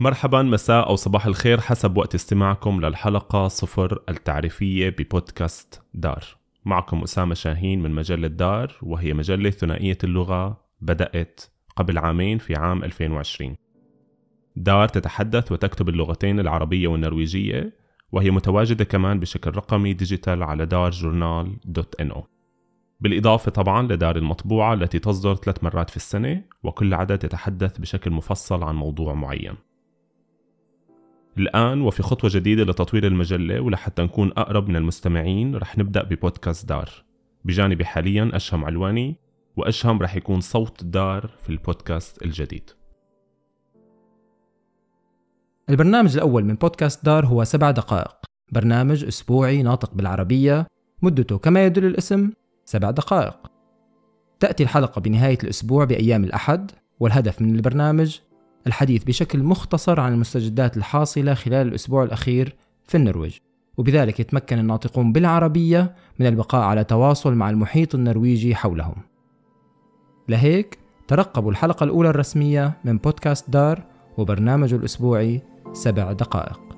مرحبا مساء أو صباح الخير حسب وقت استماعكم للحلقة صفر التعريفية ببودكاست دار. معكم أسامة شاهين من مجلة دار وهي مجلة ثنائية اللغة بدأت قبل عامين في عام 2020 دار تتحدث وتكتب اللغتين العربية والنرويجية وهي متواجدة كمان بشكل رقمي digital على دار جورنال dot NO. بالإضافة طبعا لدار المطبوعة التي تصدر ثلاث مرات في السنة وكل عدد يتحدث بشكل مفصل عن موضوع معين. الآن وفي خطوة جديدة لتطوير المجلة ولحتى نكون أقرب من المستمعين رح نبدأ ببودكاست دار. بجانبي حاليا أشهم علواني وأشهم رح يكون صوت دار في البودكاست الجديد. البرنامج الأول من بودكاست دار هو سبع دقائق. برنامج أسبوعي ناطق بالعربية مدته كما يدل الاسم سبع دقائق. تأتي الحلقة بنهاية الأسبوع بأيام الأحد والهدف من البرنامج الحديث بشكل مختصر عن المستجدات الحاصلة خلال الأسبوع الأخير في النرويج. وبذلك يتمكن الناطقون بالعربية من البقاء على تواصل مع المحيط النرويجي حولهم. لهيك ترقبوا الحلقة الأولى الرسمية من بودكاست دار وبرنامجه الأسبوعي سبع دقائق.